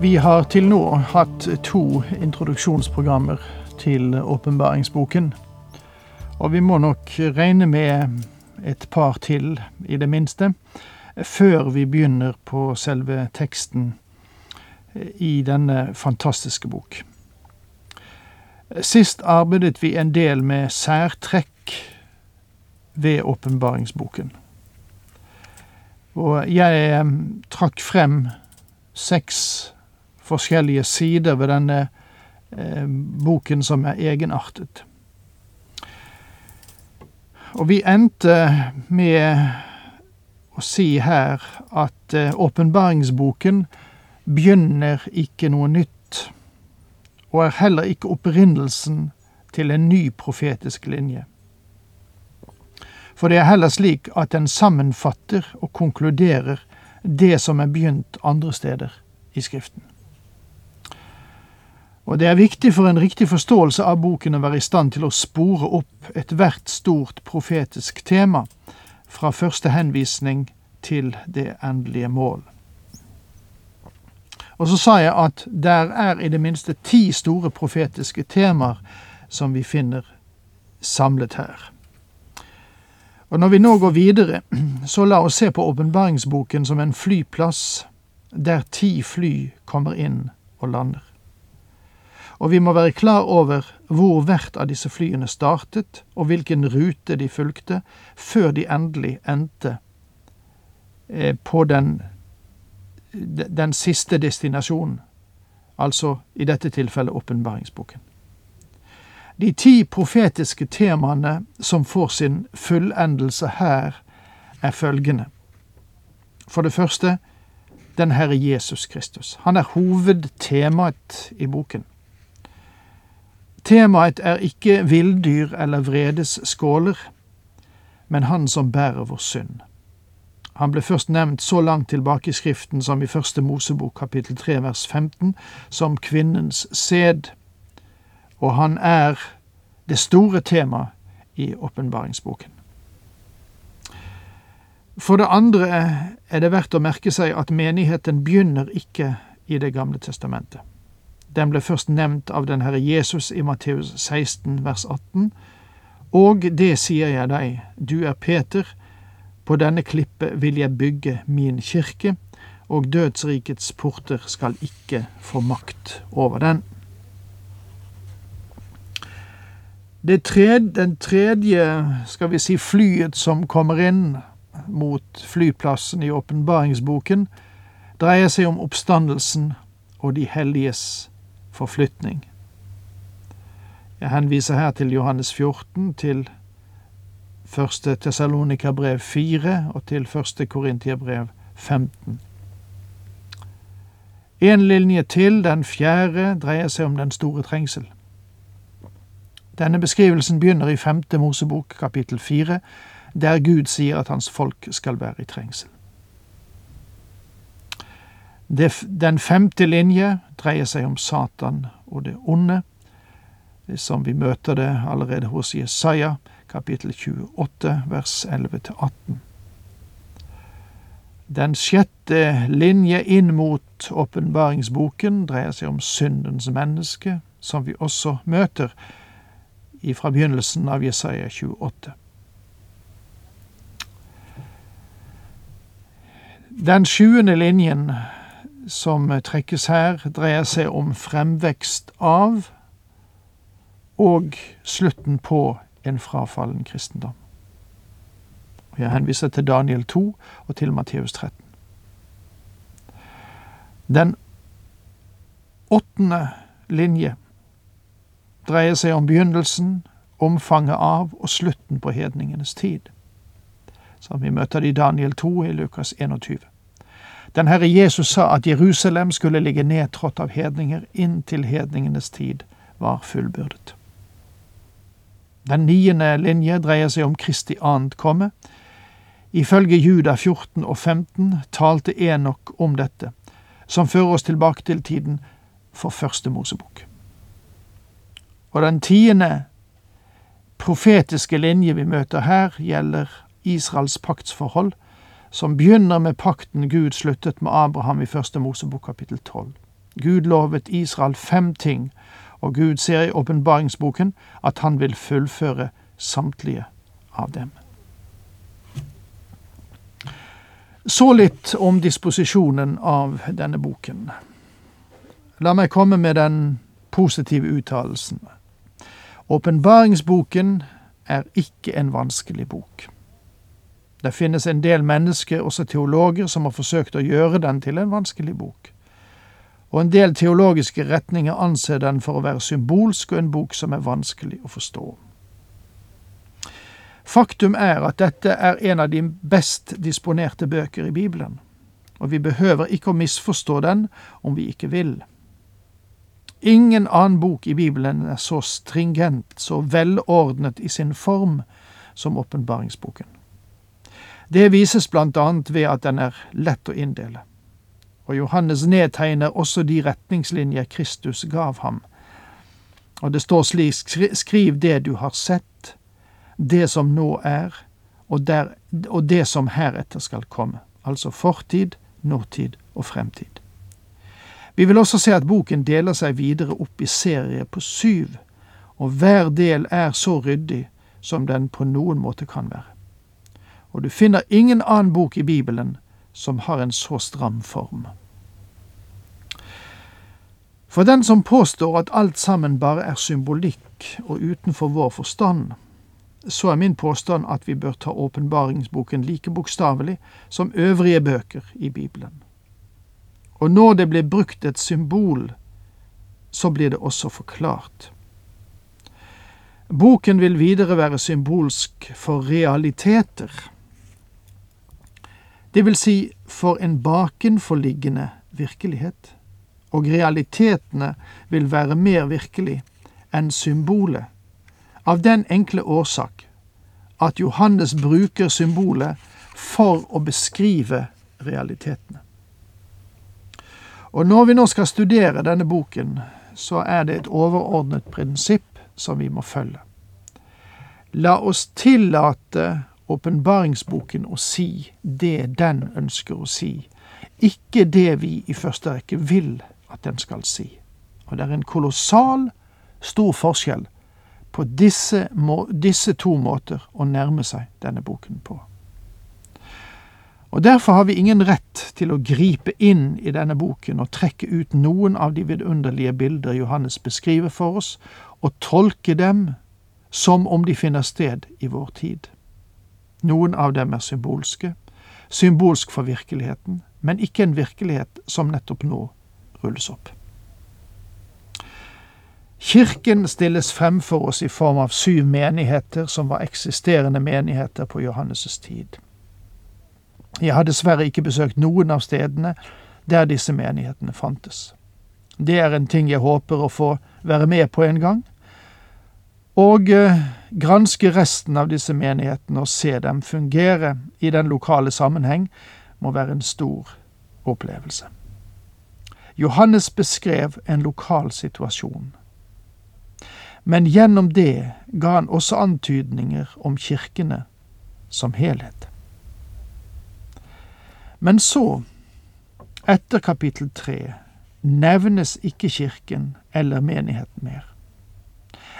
Vi har til nå hatt to introduksjonsprogrammer til åpenbaringsboken. Og vi må nok regne med et par til, i det minste, før vi begynner på selve teksten i denne fantastiske bok. Sist arbeidet vi en del med særtrekk ved åpenbaringsboken. Og jeg eh, trakk frem seks forskjellige sider ved denne eh, boken som er egenartet. Og vi endte med å si her at eh, begynner ikke noe nytt, og er heller ikke opprinnelsen til en ny profetisk linje. For det er heller slik at den sammenfatter og konkluderer det som er begynt andre steder i Skriften. Og det er viktig for en riktig forståelse av boken å være i stand til å spore opp ethvert stort profetisk tema, fra første henvisning til det endelige mål. Og så sa jeg at der er i det minste ti store profetiske temaer som vi finner samlet her. Og når vi nå går videre, så la oss se på åpenbaringsboken som en flyplass der ti fly kommer inn og lander. Og vi må være klar over hvor hvert av disse flyene startet, og hvilken rute de fulgte, før de endelig endte eh, på den, den siste destinasjonen, altså i dette tilfellet åpenbaringsboken. De ti profetiske temaene som får sin fullendelse her, er følgende. For det første den Herre Jesus Kristus. Han er hovedtemaet i boken. Temaet er ikke villdyr eller vredes skåler, men han som bærer vår synd. Han ble først nevnt så langt tilbake i Skriften som i første Mosebok kapittel 3 vers 15, som kvinnens sæd, og han er det store tema i åpenbaringsboken. For det andre er det verdt å merke seg at menigheten begynner ikke i Det gamle testamentet. Den ble først nevnt av den Herre Jesus i Matteus 16 vers 18. Og det sier jeg deg, du er Peter, på denne klippet vil jeg bygge min kirke, og dødsrikets porter skal ikke få makt over den. Tredje, den tredje, skal vi si, flyet som kommer inn mot flyplassen i åpenbaringsboken, dreier seg om oppstandelsen og de helliges forflytning. Jeg henviser her til Johannes 14, til første Tessalonika-brev 4 og til første Korintiabrev 15. En linje til, den fjerde, dreier seg om den store trengsel. Denne beskrivelsen begynner i femte Mosebok kapittel fire, der Gud sier at hans folk skal være i trengsel. Den femte linje dreier seg om Satan og det onde, som vi møter det allerede hos Jesaja, kapittel 28, vers 11-18. Den sjette linje inn mot åpenbaringsboken dreier seg om syndens menneske, som vi også møter fra begynnelsen av Jesaja 28. Den sjuende linjen som trekkes her, dreier seg om fremvekst av og slutten på en frafallen kristendom. Jeg henviser til Daniel 2 og til Matteus 13. Den åttende linje dreier seg om begynnelsen, omfanget av og slutten på hedningenes tid, som vi møter det i Daniel 2 i Lukas 21. Den Herre Jesus sa at Jerusalem skulle ligge nedtrådt av hedninger inntil hedningenes tid var fullbyrdet. Den niende linje dreier seg om Kristi annet komme. Ifølge Juda 14 og 15 talte Enok om dette, som fører oss tilbake til tiden for første Mosebok. Og den tiende profetiske linje vi møter her, gjelder Israels paktsforhold, som begynner med pakten Gud sluttet med Abraham i første Mosebok kapittel tolv. Gud lovet Israel fem ting, og Gud ser i åpenbaringsboken at han vil fullføre samtlige av dem. Så litt om disposisjonen av denne boken. La meg komme med den positive uttalelsen. Åpenbaringsboken er ikke en vanskelig bok. Det finnes en del mennesker, også teologer, som har forsøkt å gjøre den til en vanskelig bok. Og en del teologiske retninger anser den for å være symbolsk og en bok som er vanskelig å forstå. Faktum er at dette er en av de best disponerte bøker i Bibelen, og vi behøver ikke å misforstå den om vi ikke vil. Ingen annen bok i Bibelen er så stringent, så velordnet i sin form som åpenbaringsboken. Det vises annet ved at den er lett å inndele. Og Johannes nedtegner også de retningslinjer Kristus gav ham. Og det står slik, skriv det du har sett, det som nå er, og, der, og det som heretter skal komme. Altså fortid, nåtid og fremtid. Vi vil også se at boken deler seg videre opp i serier på syv, og hver del er så ryddig som den på noen måte kan være. Og du finner ingen annen bok i Bibelen som har en så stram form. For den som påstår at alt sammen bare er symbolikk og utenfor vår forstand, så er min påstand at vi bør ta åpenbaringsboken like bokstavelig som øvrige bøker i Bibelen. Og når det blir brukt et symbol, så blir det også forklart. Boken vil videre være symbolsk for realiteter, det vil si for en bakenforliggende virkelighet, og realitetene vil være mer virkelig enn symbolet, av den enkle årsak at Johannes bruker symbolet for å beskrive realitetene. Og når vi nå skal studere denne boken, så er det et overordnet prinsipp som vi må følge. La oss tillate åpenbaringsboken å si det den ønsker å si, ikke det vi i første rekke vil at den skal si. Og det er en kolossal stor forskjell på disse, disse to måter å nærme seg denne boken på. Og Derfor har vi ingen rett til å gripe inn i denne boken og trekke ut noen av de vidunderlige bilder Johannes beskriver for oss, og tolke dem som om de finner sted i vår tid. Noen av dem er symbolske, symbolsk for virkeligheten, men ikke en virkelighet som nettopp nå rulles opp. Kirken stilles frem for oss i form av syv menigheter som var eksisterende menigheter på Johannes' tid. Jeg har dessverre ikke besøkt noen av stedene der disse menighetene fantes. Det er en ting jeg håper å få være med på en gang, og eh, granske resten av disse menighetene og se dem fungere i den lokale sammenheng, må være en stor opplevelse. Johannes beskrev en lokal situasjon. Men gjennom det ga han også antydninger om kirkene som helhet. Men så, etter kapittel tre, nevnes ikke kirken eller menigheten mer.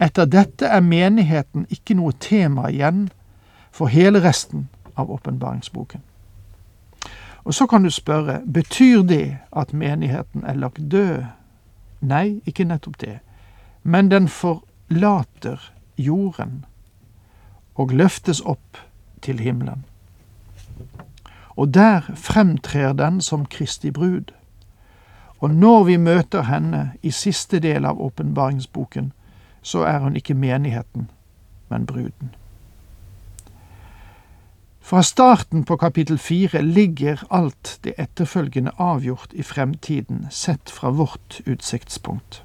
Etter dette er menigheten ikke noe tema igjen for hele resten av åpenbaringsboken. Og så kan du spørre, betyr det at menigheten er lagt død? Nei, ikke nettopp det, men den forlater jorden og løftes opp til himmelen. Og der fremtrer den som Kristi brud. Og når vi møter henne i siste del av åpenbaringsboken, så er hun ikke menigheten, men bruden. Fra starten på kapittel fire ligger alt det etterfølgende avgjort i fremtiden, sett fra vårt utsiktspunkt.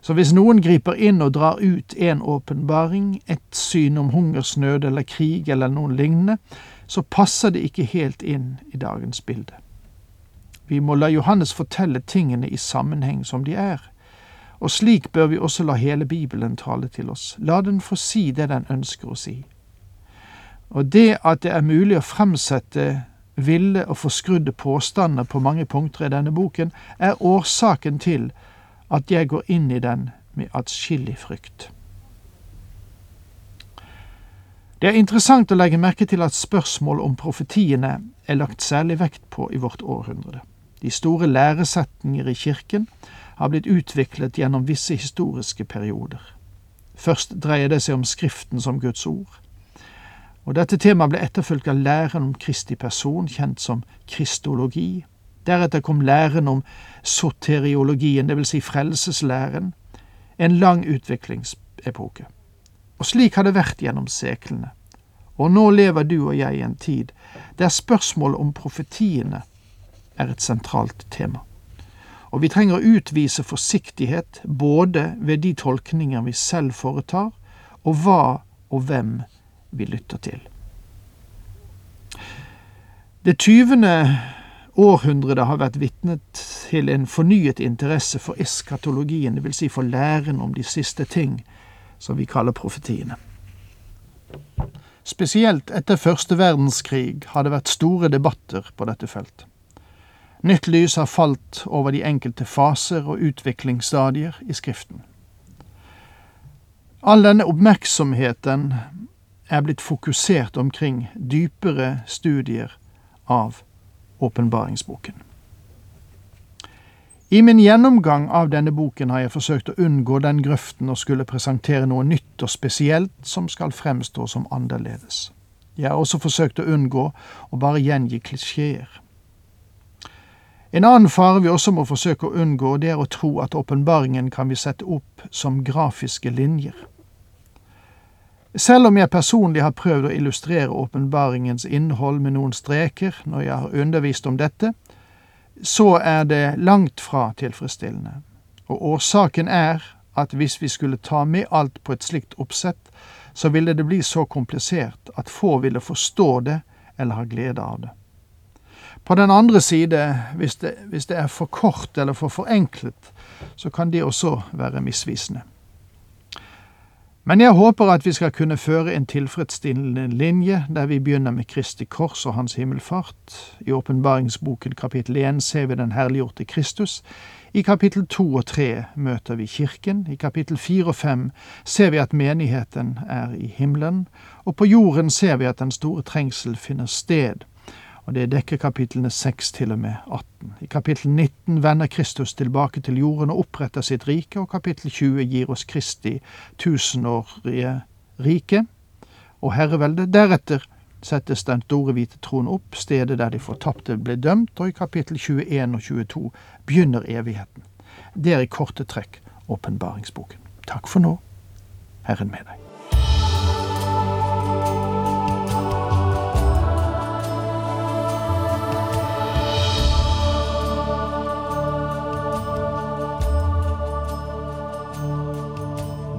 Så hvis noen griper inn og drar ut en åpenbaring, et syn om hungersnød eller krig eller noen lignende, så passer det ikke helt inn i dagens bilde. Vi må la Johannes fortelle tingene i sammenheng som de er, og slik bør vi også la hele Bibelen tale til oss. La den få si det den ønsker å si. Og det at det er mulig å fremsette ville og forskrudde påstander på mange punkter i denne boken, er årsaken til at jeg går inn i den med atskillig frykt. Det er interessant å legge merke til at spørsmål om profetiene er lagt særlig vekt på i vårt århundre. De store læresetninger i kirken har blitt utviklet gjennom visse historiske perioder. Først dreier det seg om Skriften som Guds ord. Og Dette temaet ble etterfulgt av læren om Kristi person, kjent som kristologi. Deretter kom læren om soteriologien, dvs. Si frelseslæren, en lang utviklingsepoke. Og slik har det vært gjennom seklene. Og nå lever du og jeg i en tid der spørsmålet om profetiene er et sentralt tema. Og vi trenger å utvise forsiktighet både ved de tolkninger vi selv foretar, og hva og hvem vi lytter til. Det tyvende århundret har vært vitne til en fornyet interesse for eskatologien, dvs. Si for læren om de siste ting, som vi kaller profetiene. Spesielt etter første verdenskrig har det vært store debatter på dette felt. Nytt lys har falt over de enkelte faser og utviklingsstadier i Skriften. All denne oppmerksomheten er blitt fokusert omkring dypere studier av åpenbaringsboken. I min gjennomgang av denne boken har jeg forsøkt å unngå den grøften å skulle presentere noe nytt og spesielt som skal fremstå som annerledes. Jeg har også forsøkt å unngå å bare gjengi klisjeer. En annen fare vi også må forsøke å unngå, det er å tro at åpenbaringen kan vi sette opp som grafiske linjer. Selv om jeg personlig har prøvd å illustrere åpenbaringens innhold med noen streker når jeg har undervist om dette, så er det langt fra tilfredsstillende. Og årsaken er at hvis vi skulle ta med alt på et slikt oppsett, så ville det bli så komplisert at få ville forstå det eller ha glede av det. På den andre side, hvis det, hvis det er for kort eller for forenklet, så kan det også være misvisende. Men jeg håper at vi skal kunne føre en tilfredsstillende linje der vi begynner med Kristi kors og Hans himmelfart. I åpenbaringsboken kapittel 1 ser vi den herliggjorte Kristus. I kapittel 2 og 3 møter vi Kirken. I kapittel 4 og 5 ser vi at menigheten er i himmelen. Og på jorden ser vi at den store trengsel finner sted og det dekker kapitlene 6 til og med 18. I kapittel 19 vender Kristus tilbake til jorden og oppretter sitt rike, og kapittel 20 gir oss Kristi tusenårige rike og herrevelde. Deretter settes den store hvite troen opp, stedet der de fortapte ble dømt, og i kapittel 21 og 22 begynner evigheten. Det er i korte trekk åpenbaringsboken. Takk for nå. Herren med deg.